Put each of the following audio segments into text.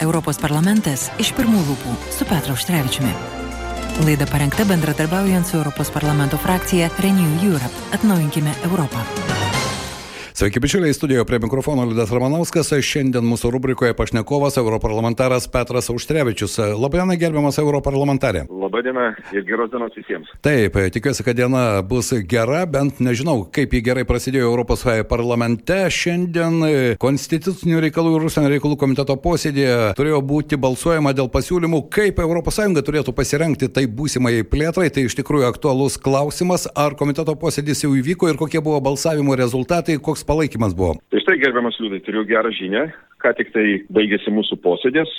Europos parlamentas iš pirmų lūpų su Petru Auštrevičiumi. Laida parengta bendradarbiaujant su Europos parlamento frakcija Renew Europe. Atnaujinkime Europą. Sveiki, bičiuliai, studijoje prie mikrofono Liudas Ramanauskas. Šiandien mūsų rubrikoje pašnekovas europarlamentaras Petras Auštrevičius. Labadiena, gerbiamas europarlamentarė. Labadiena ir geros dienos visiems. Taip, tikiuosi, kad diena bus gera, bent nežinau, kaip ji gerai prasidėjo Europos parlamente. Šiandien Konstitucinių reikalų ir užsienio reikalų komiteto posėdėje turėjo būti balsuojama dėl pasiūlymų, kaip ES turėtų pasirengti tai būsimai plėtrai. Tai iš tikrųjų aktualus klausimas, ar komiteto posėdis jau įvyko ir kokie buvo balsavimo rezultatai, koks palaikymas buvo? Tai štai, gerbiamas Liūdai, turiu gerą žinią. Ką tik tai baigėsi mūsų posėdės,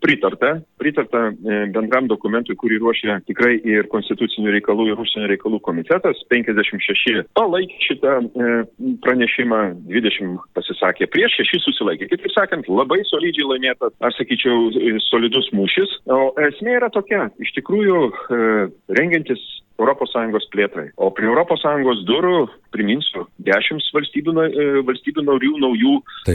pritarta, pritarta e, bendram dokumentui, kurį ruošia tikrai ir Konstitucinių reikalų ir užsienio reikalų komitetas. 56 palaikė šitą e, pranešimą, 20 pasisakė prieš, 6 susilaikė. Kitaip sakant, labai solidžiai laimėtas, aš sakyčiau, solidus mūšis. O esmė yra tokia, iš tikrųjų, e, rengiantis ES plėtrai. O prie ES durų, priminsiu, dešimt valstybių, e, valstybių narių naujų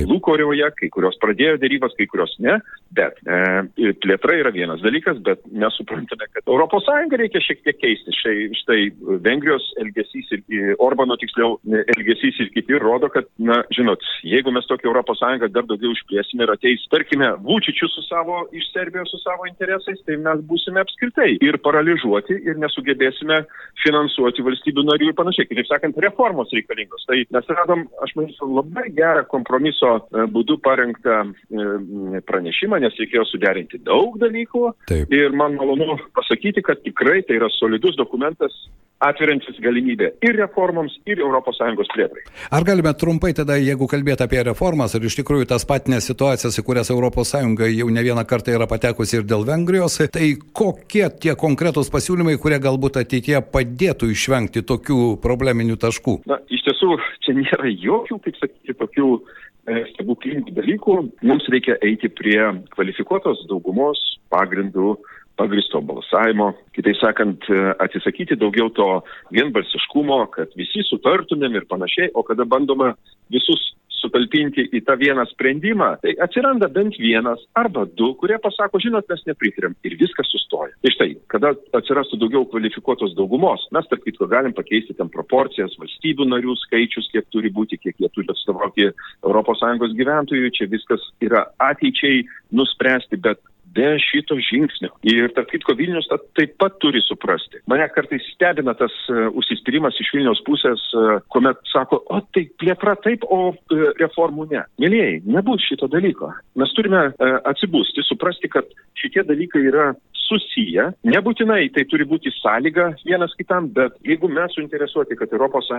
lūkorioje, kai kurios pradėjo dėrybas, kai kurios ne, bet e, plėtra yra vienas dalykas, bet mes suprantame, kad ES reikia šiek tiek keisti. Štai, štai Vengrijos elgesys ir Orbano tiksliau elgesys ir kiti rodo, kad, na, žinot, jeigu mes tokią ES dar daugiau išplėsime ir ateis, tarkime, Vučičių su savo, iš Serbijos su savo interesais, tai mes būsime apskritai ir paralyžiuoti ir nesugebėsime finansuoti valstybių narių ir panašiai. Kitaip sakant, reformos reikalingos. Tai mes radom, aš manyčiau, labai gerą kompromiso e, būdu parengtą e, pranešimą, nes reikėjo suderinti daug dalykų. Taip. Ir man malonu pasakyti, kad tikrai tai yra solidus dokumentas atveriantis galimybę ir reformoms, ir ES plėtrai. Ar galime trumpai tada, jeigu kalbėti apie reformas ir iš tikrųjų tas patinės situacijas, į kurias ES jau ne vieną kartą yra patekusi ir dėl Vengrijos, tai kokie tie konkretūs pasiūlymai, kurie galbūt ateitie padėtų išvengti tokių probleminių taškų? Na, iš tiesų, čia nėra jokių, kaip sakyti, tokių e, stebuklingų dalykų. Mums reikia eiti prie kvalifikuotos daugumos pagrindų pagristo balsavimo, kitaip sakant, atsisakyti daugiau to vienbalsiškumo, kad visi sutartumėm ir panašiai, o kada bandoma visus sutalpinti į tą vieną sprendimą, tai atsiranda bent vienas arba du, kurie pasako, žinot, mes nepritariam ir viskas sustoja. Tai štai, kada atsirastų daugiau kvalifikuotos daugumos, mes tarp kitko galim pakeisti ten proporcijas, valstybių narių skaičius, kiek turi būti, kiek jie turi atstovauti ES gyventojų, čia viskas yra ateičiai nuspręsti, bet be šito žingsnio. Ir tarp kitko Vilnius tą taip pat turi suprasti. Mane kartais stebina tas uh, užsispyrimas iš Vilniaus pusės, uh, kuomet sako, o tai plėtra taip, o uh, reformų ne. Mėlyjei, nebus šito dalyko. Mes turime uh, atsibūsti, suprasti, kad šitie dalykai yra susiję. Nebūtinai tai turi būti sąlyga vienas kitam, bet jeigu mes suinteresuoti, kad ES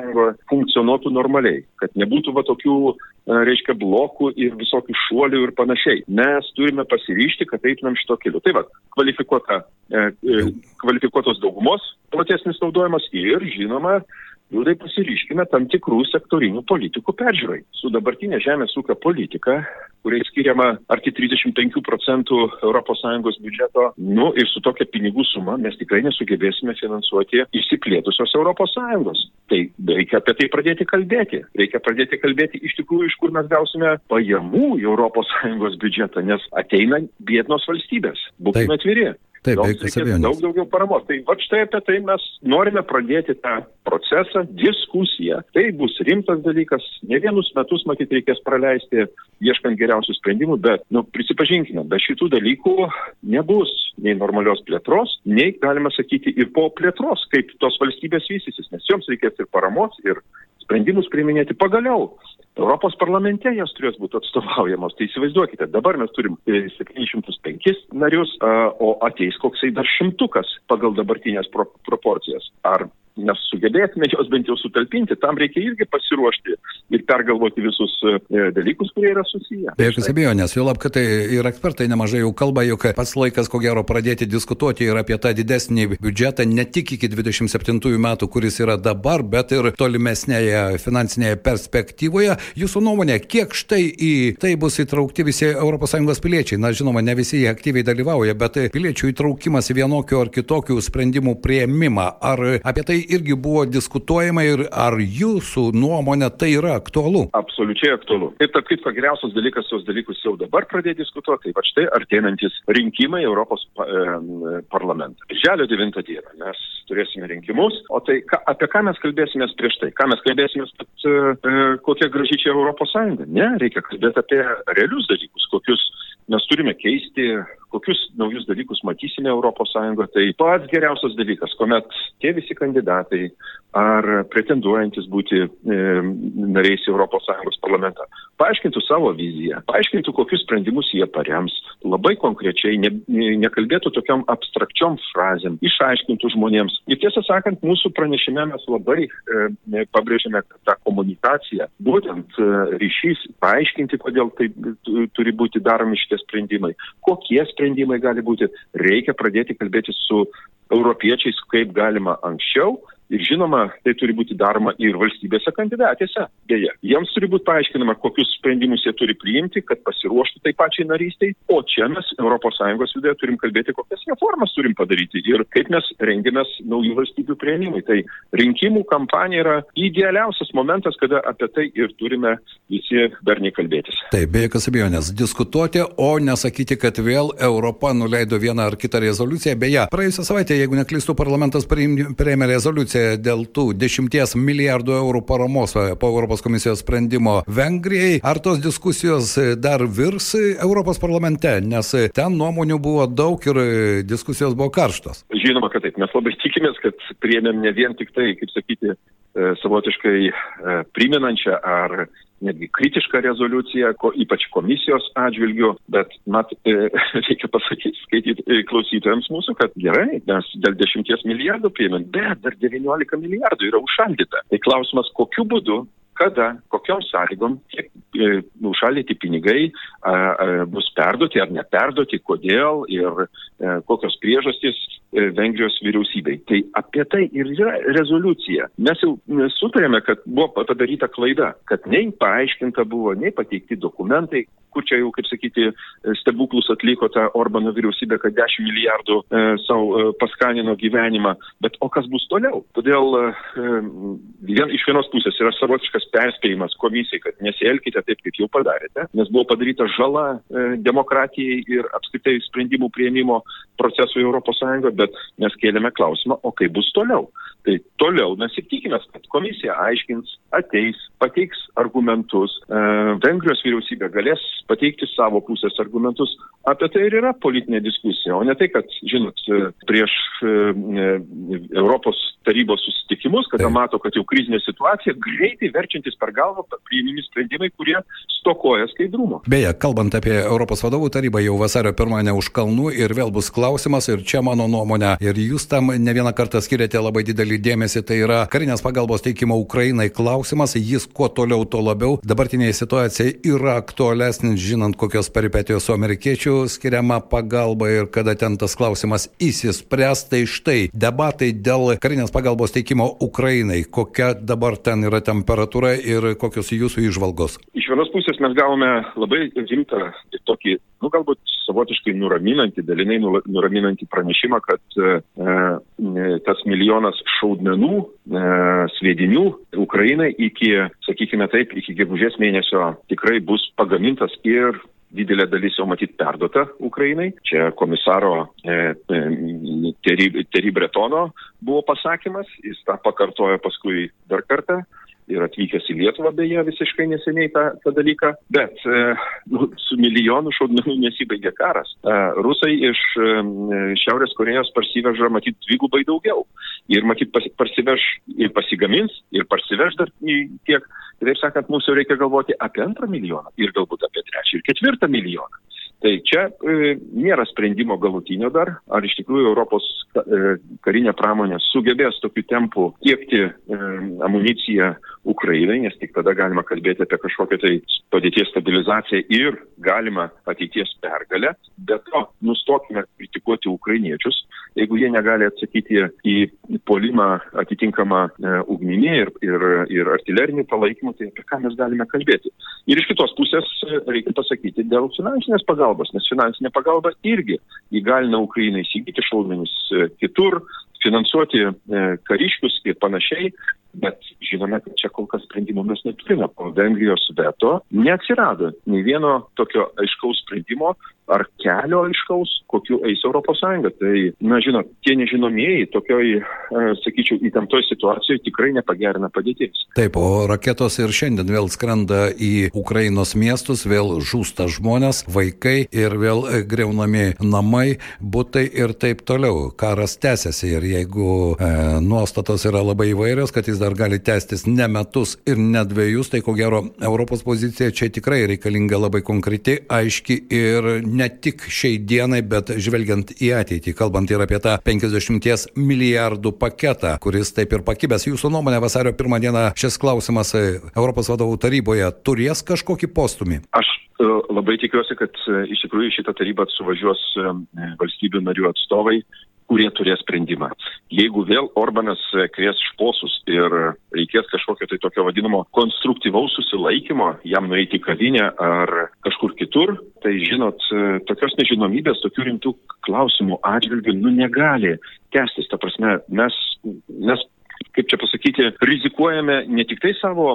funkcionuotų normaliai, kad nebūtų va tokių, reiškia, blokų ir visokių šuolių ir panašiai, mes turime pasiryšti, kad eitumėm šito keliu. Tai va, kvalifikuota, e, e, kvalifikuotos daugumos platesnis naudojimas ir, žinoma, Liūdai pasiryškime tam tikrų sektorinių politikų peržiūrai. Su dabartinė žemės ūkio politika, kuriai skiriama arti 35 procentų ES biudžeto, nu ir su tokia pinigų suma mes tikrai nesugebėsime finansuoti išsiplėtusios ES. Tai reikia apie tai pradėti kalbėti. Reikia pradėti kalbėti iš tikrųjų, iš kur mes gausime pajamų į ES biudžetą, nes ateina biednos valstybės. Būkime atviri. Taip, jokios abejonės. Daug daugiau paramos. Tai va štai apie tai mes norime pradėti tą procesą, diskusiją. Tai bus rimtas dalykas. Ne vienus metus, matyt, reikės praleisti ieškant geriausių sprendimų, bet, nu, prisipažinkime, be šitų dalykų nebus nei normalios plėtros, nei, galima sakyti, ir po plėtros, kaip tos valstybės vystysis, nes joms reikės ir paramos, ir sprendimus priiminėti pagaliau. Europos parlamente jos turės būti atstovaujamos. Tai įsivaizduokite, dabar mes turim 705 e, narius, o ateis koksai dar šimtukas pagal dabartinės pro proporcijas. Ar mes sugebėsime juos bent jau sutalpinti, tam reikia irgi pasiruošti ir pergalvoti visus e, dalykus, kurie yra susiję. Be jokios abejonės, jau lab, kad tai ir ekspertai nemažai jau kalba, jog pats laikas, ko gero, pradėti diskutuoti ir apie tą didesnį biudžetą ne tik iki 27 metų, kuris yra dabar, bet ir tolimesnėje finansinėje perspektyvoje. Jūsų nuomonė, kiek štai į tai bus įtraukti visi ES piliečiai? Na, žinoma, ne visi jie aktyviai dalyvauja, bet piliečių įtraukimas į vienokių ar kitokių sprendimų prieimimą. Ar apie tai irgi buvo diskutuojama ir ar jūsų nuomonė tai yra aktualu? Absoliučiai aktualu. Ir tarp kitko geriausias dalykas tuos dalykus jau dabar pradėti diskutuoti, tai va štai arteinantis rinkimai Europos e, parlamentą. Želio 9 dieną mes turėsime rinkimus, o tai ka, apie ką mes kalbėsime prieš tai? Ką mes kalbėsime, kad e, e, kokia graži čia Europos Sąjunga? Ne, reikia kalbėti apie realius dalykus, kokius mes turime keisti, kokius naujus dalykus matysime Sąjungoje. Tai pats geriausias dalykas, kuomet tie visi kandidatai ar pretenduojantis būti e, nariais Sąjungos parlamentą paaiškintų savo viziją, paaiškintų, kokius sprendimus jie parems, labai konkrečiai, ne, ne, nekalbėtų tokiam abstrakčiom frazėm, išaiškintų žmonėms. Ir tiesą sakant, mūsų pranešime mes labai e, pabrėžiame tą komunikaciją, būtent e, ryšys, paaiškinti, kodėl tai turi būti daromi šitie sprendimai, kokie sprendimai gali būti, reikia pradėti kalbėti su europiečiais kaip galima anksčiau Ir žinoma, tai turi būti daroma ir valstybėse kandidatėse. Deja, jiems turi būti paaiškinama, kokius sprendimus jie turi priimti, kad pasiruoštų tai pačiai narystiai. O čia mes ES viduje turim kalbėti, kokias reformas turim padaryti ir kaip mes rengiamės naujų valstybių prieimimui. Tai rinkimų kampanija yra idealiausias momentas, kada apie tai ir turime visi darniai kalbėtis. Taip, be jokios abejonės, diskutuoti, o nesakyti, kad vėl Europa nuleido vieną ar kitą rezoliuciją. Beje, praėjusią savaitę, jeigu neklystu, parlamentas priėmė rezoliuciją rezoliucija dėl tų 10 milijardų eurų paramos e, po Europos komisijos sprendimo Vengrijai. Ar tos diskusijos e, dar virs Europos parlamente, nes e, ten nuomonių buvo daug ir diskusijos buvo karštos? Žinoma, kad taip. Mes labai tikimės, kad priėmėm ne vien tik tai, kaip sakyti, savotiškai priminančią ar netgi kritišką rezoliuciją, ko, ypač komisijos atžvilgių, bet mat, e, reikia pasakyti, skaityti e, klausytojams mūsų, kad gerai, mes dėl 10 milijardų priėmėm, bet dar 19 milijardų yra užšaldyta. Tai klausimas, kokiu būdu kada, kokiom sąlygom tie e, užšaldyti pinigai a, a, bus perduoti ar neperduoti, kodėl ir e, kokios priežastys Vengrijos vyriausybei. Tai apie tai ir yra rezoliucija. Mes jau sutarėme, kad buvo padaryta klaida, kad nei paaiškinta buvo, nei pateikti dokumentai, kur čia jau, kaip sakyti, stebuklus atliko ta Orbano vyriausybė, kad 10 milijardų e, savo e, paskanino gyvenimą. Bet o kas bus toliau? Todėl e, vien, iš vienos pusės yra savotiškas perspėjimas komisijai, kad nesielkite taip, kaip jau padarėte, nes buvo padaryta žala e, demokratijai ir apskritai sprendimų prieimimo procesui ES, bet mes kėlėme klausimą, o kaip bus toliau. Tai toliau mes ir tikimės, kad komisija aiškins, ateis, pateiks argumentus, e, Vengrijos vyriausybė galės pateikti savo pusės argumentus. Apie tai ir yra politinė diskusija, o ne tai, kad, žinot, e, prieš e, e, Europos tarybos susitikimus, kada mato, kad jau krizinė situacija, greitai verčiantis per galvą priimimi sprendimai, kurie stokoja skaidrumo. Beje, kalbant apie Europos vadovų tarybą, jau vasario pirmąją už kalnų ir vėl bus klausimas ir čia mano nuomonė, ir jūs tam ne vieną kartą skiriate labai didelį dėmesį, tai yra karinės pagalbos teikimo Ukrainai klausimas, jis kuo toliau, tuo labiau. Dabartinėje situacijoje yra aktualesnis, žinant, kokios peripetijos su amerikiečių skiriama pagalba ir kada ten tas klausimas įsispręs, tai štai debatai dėl karinės pagalbos teikimo Ukrainai, kokia dabar ten yra temperatūra ir kokios jūsų išvalgos? Iš vienos pusės mes gavome labai rimtą ir tokį, nu galbūt savotiškai nuraminantį, dalinai nuraminantį pranešimą, kad e, e, tas milijonas šaudmenų, e, sviedinių Ukrainai iki, sakykime taip, iki gegužės mėnesio tikrai bus pagamintas ir didelė dalis jau matyt perduota Ukrainai. Čia komisaro e, e, Terry Bretono buvo pasakymas, jis tą pakartojo paskui dar kartą ir atvykęs į Lietuvą beje visiškai neseniai tą, tą dalyką, bet e, nu, su milijonu šaudmenų nesibaigė karas. E, rusai iš e, Šiaurės Korejos parsiveža matyt dvigubai daugiau ir matyt pas, parsiveš ir pasigamins ir parsiveš dar tiek. Kitaip sakant, mūsų reikia galvoti apie antrą milijoną ir galbūt apie trečią ir ketvirtą milijoną. Tai čia e, nėra sprendimo galutinio dar, ar iš tikrųjų Europos e, karinė pramonė sugebės tokiu tempu tiekti e, amuniciją Ukrainai, nes tik tada galima kalbėti apie kažkokią tai padėties stabilizaciją ir galima ateities pergalę. Bet to nustokime kritikuoti ukrainiečius, jeigu jie negali atsakyti į polimą atitinkamą ugnimi ir, ir, ir artilerinį palaikymą, tai apie ką mes galime kalbėti. Ir iš kitos pusės reikia pasakyti dėl finansinės pagalbos, nes finansinė pagalba irgi įgalina Ukrainą įsigyti šaudmenis e, kitur, finansuoti e, kariškius ir panašiai, bet žinome, kad čia kol kas sprendimo mes neturime. Po Vengrijos veto neatsirado nei vieno tokio aiškaus sprendimo ar kelio aiškaus, kokiu eis ES. Tai, na, žinot, tie nežinomieji tokioj, e, sakyčiau, įtemptoj situacijoje tikrai nepagerina padėties. Taip, o raketos ir šiandien vėl skrenda į Ukrainos miestus, vėl žūsta žmonės, vaikai ir vėl greunami namai, būtai ir taip toliau. Karas tęsiasi ir jeigu e, nuostatos yra labai įvairios, kad jis dar gali tęstis ne metus ir ne dviejus, tai ko gero Europos pozicija čia tikrai reikalinga labai konkreti, aiški ir ne tik šiai dienai, bet žvelgiant į ateitį, kalbant ir apie tą 50 milijardų paketą, kuris taip ir pakibęs. Jūsų nuomonė vasario pirmą dieną šis klausimas Europos vadovų taryboje turės kažkokį postumį? Aš e, labai tikiuosi, kad e, iš tikrųjų šitą tarybą suvažiuos e, valstybių narių atstovai kurie turės sprendimą. Jeigu vėl Orbanas kvies šposus ir reikės kažkokio tai tokio vadinamo konstruktyvaus susilaikymo, jam nueiti į kavinę ar kažkur kitur, tai žinot, tokios nežinomybės, tokių rimtų klausimų atžvilgių, nu negali tęstis. Ta prasme, mes, mes kaip čia pasakyti, rizikuojame ne tik tai savo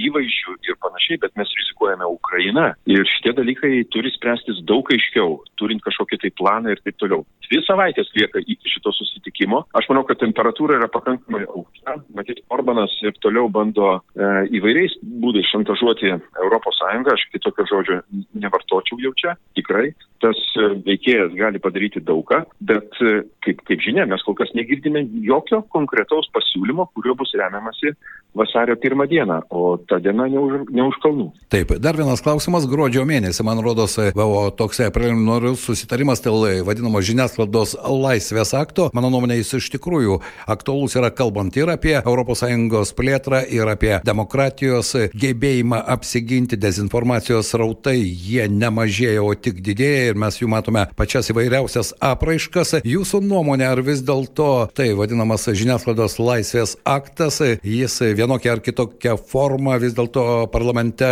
įvaizdžių ir panašiai, bet mes rizikuojame Ukrainą. Ir šitie dalykai turi spręstis daug aiškiau, turint kažkokį tai planą ir taip toliau. Dvi savaitės lieka iki šito susitikimo. Aš manau, kad temperatūra yra pakankamai aukšta. Matyt, Orbanas ir toliau bando e, įvairiais būdais šantažuoti ES. Aš kitokio žodžio nevartočiau jau čia. Tikrai tas e, veikėjas gali padaryti daugą, bet e, kaip, kaip žinia, mes kol kas negirdime jokio konkretaus pasiūlymo, kuriuo bus remiamasi vasario pirmą dieną, o ta diena ne už, ne už kalnų. Taip, dar vienas klausimas. Gruodžio mėnesį, man rodos, buvo toks preliminarus susitarimas dėl vadinamo žiniasklaidos laisvės akto. Mano nuomonė, jis iš tikrųjų aktualus yra kalbant ir apie ES plėtrą, ir apie demokratijos gebėjimą apsiginti dezinformacijos rautai. Jie nemažėja, o tik didėja ir mes jų matome pačias įvairiausias apraiškas. Jūsų nuomonė, ar vis dėlto tai vadinamas žiniasklaidos laisvės aktas, jis vienokia ar kitokia forma vis dėlto parlamente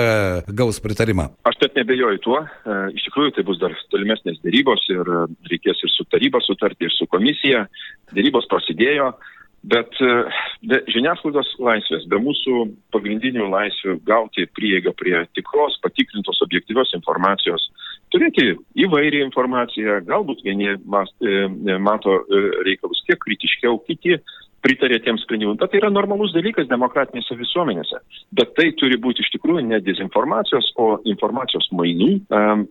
gaus pritarimą? Aš net nebejoju tuo. E, iš tikrųjų, tai bus dar tolimesnės dėrybos ir reikės ir su taryba sutarti, ir su komisija. Dėrybos prasidėjo. Bet e, be žiniasklaidos laisvės, be mūsų pagrindinių laisvių gauti prieigą prie tikros, patikrintos, objektyvios informacijos, turėti įvairią informaciją, galbūt vieni e, mato reikalus kiek kritiškiau, kiti pritarė tiems sprendimams. Bet tai yra normalus dalykas demokratinėse visuomenėse. Bet tai turi būti iš tikrųjų ne dezinformacijos, o informacijos mainų.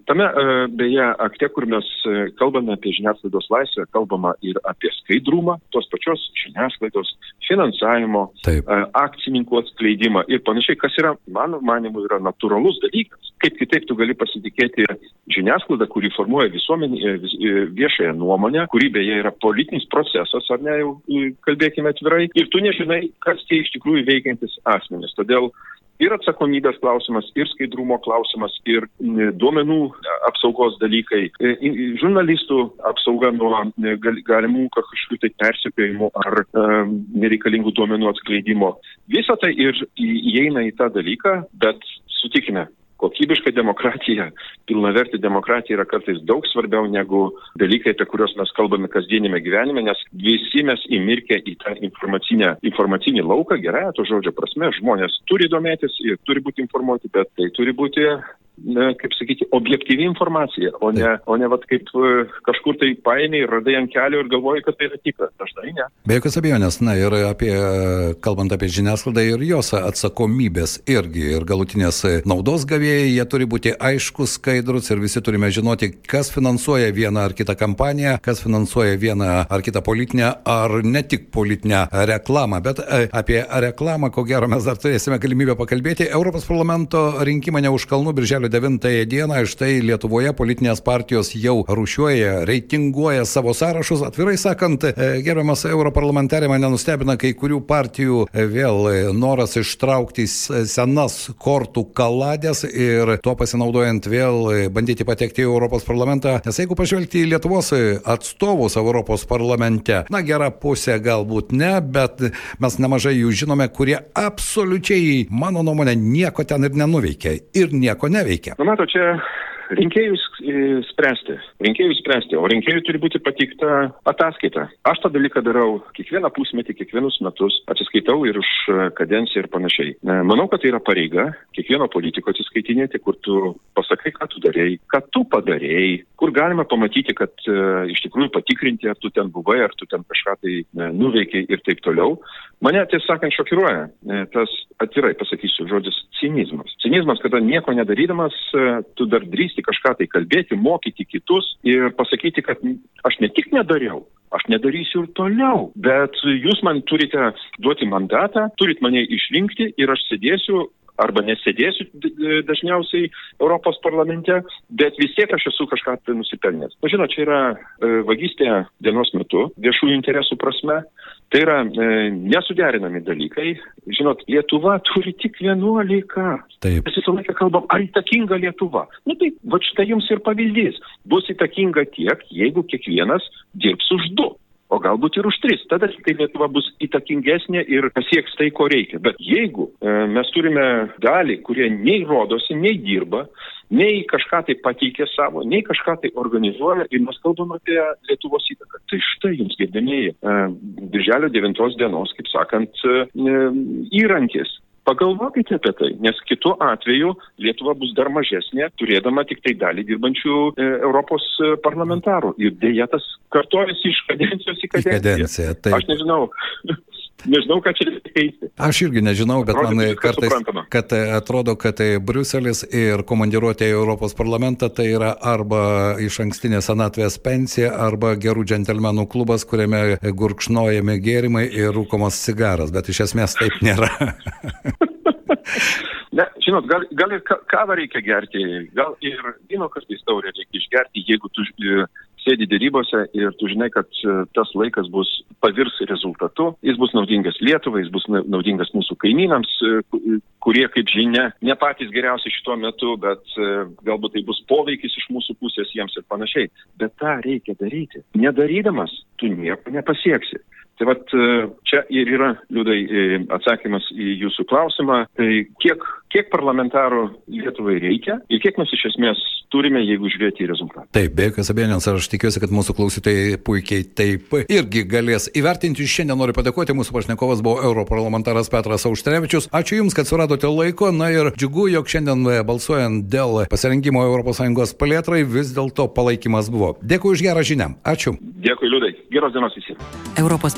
Tame beje akte, kur mes e, kalbame apie žiniasklaidos laisvę, kalbama ir apie skaidrumą tos pačios žiniasklaidos finansavimo, Taip. akcininkų atskleidimą ir panašiai, kas yra, mano manimu, yra natūralus dalykas. Kaip kitaip tu gali pasitikėti žiniasklaidą, kuri formuoja visuomenį, e, e, viešąją nuomonę, kuri beje yra politinis procesas, ar ne, jau kalbėkime atvirai, ir tu nežinai, kas tie iš tikrųjų veikiantis asmenys. Todėl ir atsakomybės klausimas, ir skaidrumo klausimas, ir duomenų apsaugos dalykai, žurnalistų apsauga nuo galimų kažkokių tai persikėjimų ar um, nereikalingų duomenų atskleidimo. Visa tai ir įeina į tą dalyką, bet sutikime, kokybiška demokratija, pilnavertė demokratija yra kartais daug svarbiau negu dalykai, apie kuriuos mes kalbame kasdienime gyvenime, nes visi mes įmirkę į tą informacinį lauką, gerąją to žodžio prasme, žmonės turi domėtis ir turi būti informuoti, bet tai turi būti na, kaip sakyti, objektyvi informacija, o ne, Taip. o ne vat, kaip e, kažkur tai paėmė ir radai ant kelio ir galvoji, kad tai yra tikra. Dažnai ne. Be jokios abejonės, na ir apie, kalbant apie žiniasklaidą ir jos atsakomybės irgi ir galutinės naudos gavėjai, jie turi būti aiškus, skaidrus ir visi turime žinoti, kas finansuoja vieną ar kitą kampaniją, kas finansuoja vieną ar kitą politinę ar ne tik politinę reklamą, bet e, apie reklamą, ko gero, mes dar turėsime galimybę pakalbėti. Europos parlamento rinkimai ne už kalnų, birželio birželio 9 dieną, štai Lietuvoje politinės partijos jau rušiuoja, reitinguoja savo sąrašus. Atvirai sakant, e, gerbiamas europarlamentarė mane nustebina kai kurių partijų e, vėl e, noras ištraukti senas kortų kaladės ir tuo pasinaudojant vėl bandyti patekti į Europos parlamentą. Nes jeigu pažvelgti į Lietuvos atstovus Europos parlamente, na gera pusė galbūt ne, bet mes nemažai jų žinome, kurie absoliučiai, mano nuomonė, nieko ten ir nenuveikia ir nieko neveikia. Na, mato, čia rinkėjus e, spręsti. Rinkėjus spręsti, o rinkėjui turi būti pateikta ataskaita. Aš tą dalyką darau kiekvieną pusmetį, kiekvienus metus, atsiskaitau ir už e, kadenciją ir panašiai. E, manau, kad tai yra pareiga kiekvieno politiko atsiskaitinėti, kur tu pasakai, ką tu darėjai, ką tu padarėjai, kur galima pamatyti, kad e, iš tikrųjų patikrinti, ar tu ten buvai, ar tu ten kažką tai e, nuveikiai ir taip toliau. Mane, tiesą sakant, šokiruoja e, tas, atvirai pasakysiu, žodis cinizmas. Cinizmas, kada nieko nedarydamas, e, tu dar drįsti kažką tai kalbėti, mokyti kitus ir pasakyti, kad aš ne tik nedariau, aš nedarysiu ir toliau, bet jūs man turite duoti mandatą, turit mane išrinkti ir aš sėdėsiu arba nesėdėsiu dažniausiai Europos parlamente, bet vis tiek aš esu kažką tai nusipelnęs. Na, žinot, čia yra e, vagystė dienos metu, viešųjų interesų prasme, Tai yra e, nesuderinami dalykai. Žinot, Lietuva turi tik 11. Taip. Mes visą laiką kalbam, ar įtakinga Lietuva. Na nu, tai, va štai jums ir pavyzdys. Bus įtakinga tiek, jeigu kiekvienas dirbs už du. O galbūt ir už tris. Tada tai Lietuva bus įtakingesnė ir pasieks tai, ko reikia. Bet jeigu e, mes turime dalį, kurie nei rodosi, nei dirba, nei kažką tai pateikė savo, nei kažką tai organizuoja ir mes kalbam apie Lietuvos įtaką. Tai štai jums, gerbėmėjai, e, birželio 9 dienos, kaip sakant, e, įrankis. Pagalvokite apie tai, nes kitu atveju Lietuva bus dar mažesnė, turėdama tik tai dalį dirbančių e, Europos e, parlamentarų. Ir dėja tas kartojasi iš kadencijos į kadenciją. Į kadenciją taip. Aš nežinau. Nežinau, ką čia keisti. Aš irgi nežinau, bet atrodo, man kartais, kad e, atrodo, kad tai Bruselis ir komandiruotė į Europos parlamentą tai yra arba iš ankstinė senatvės pensija, arba gerų džentelmenų klubas, kuriame gurkšnojami gėrimai ir rūkomas cigaras, bet iš esmės taip nėra. Ne, žinot, gal, gal ir kavą reikia gerti, gal ir vyno kartais taurę reikia išgerti, jeigu tu e, sėdi dėrybose ir tu žinai, kad e, tas laikas bus pavirs rezultatu, jis bus naudingas Lietuvai, jis bus naudingas mūsų kaimynams, e, kurie, kaip žinia, ne patys geriausi šituo metu, bet galbūt tai bus poveikis iš mūsų pusės jiems ir panašiai. Bet tą reikia daryti. Nedarydamas, tu nieko nepasieksi. Tai vat čia ir yra, liūdai, atsakymas į jūsų klausimą. Tai kiek, kiek parlamentarų Lietuvai reikia ir kiek mes iš esmės turime, jeigu žiūrėti į rezultatą. Taip, be jokios abejonės, aš tikiuosi, kad mūsų klausytojai puikiai taip irgi galės įvertinti. Šiandien noriu padėkoti, mūsų pašnekovas buvo europarlamentaras Petras Auštrevičius. Ačiū Jums, kad suradote laiko. Na ir džiugu, jog šiandien balsuojant dėl pasirinkimo ES plėtrai vis dėlto palaikymas buvo. Dėkui už gerą žinią. Ačiū. Dėkui, Liudai. Geros dienos visiems. Europos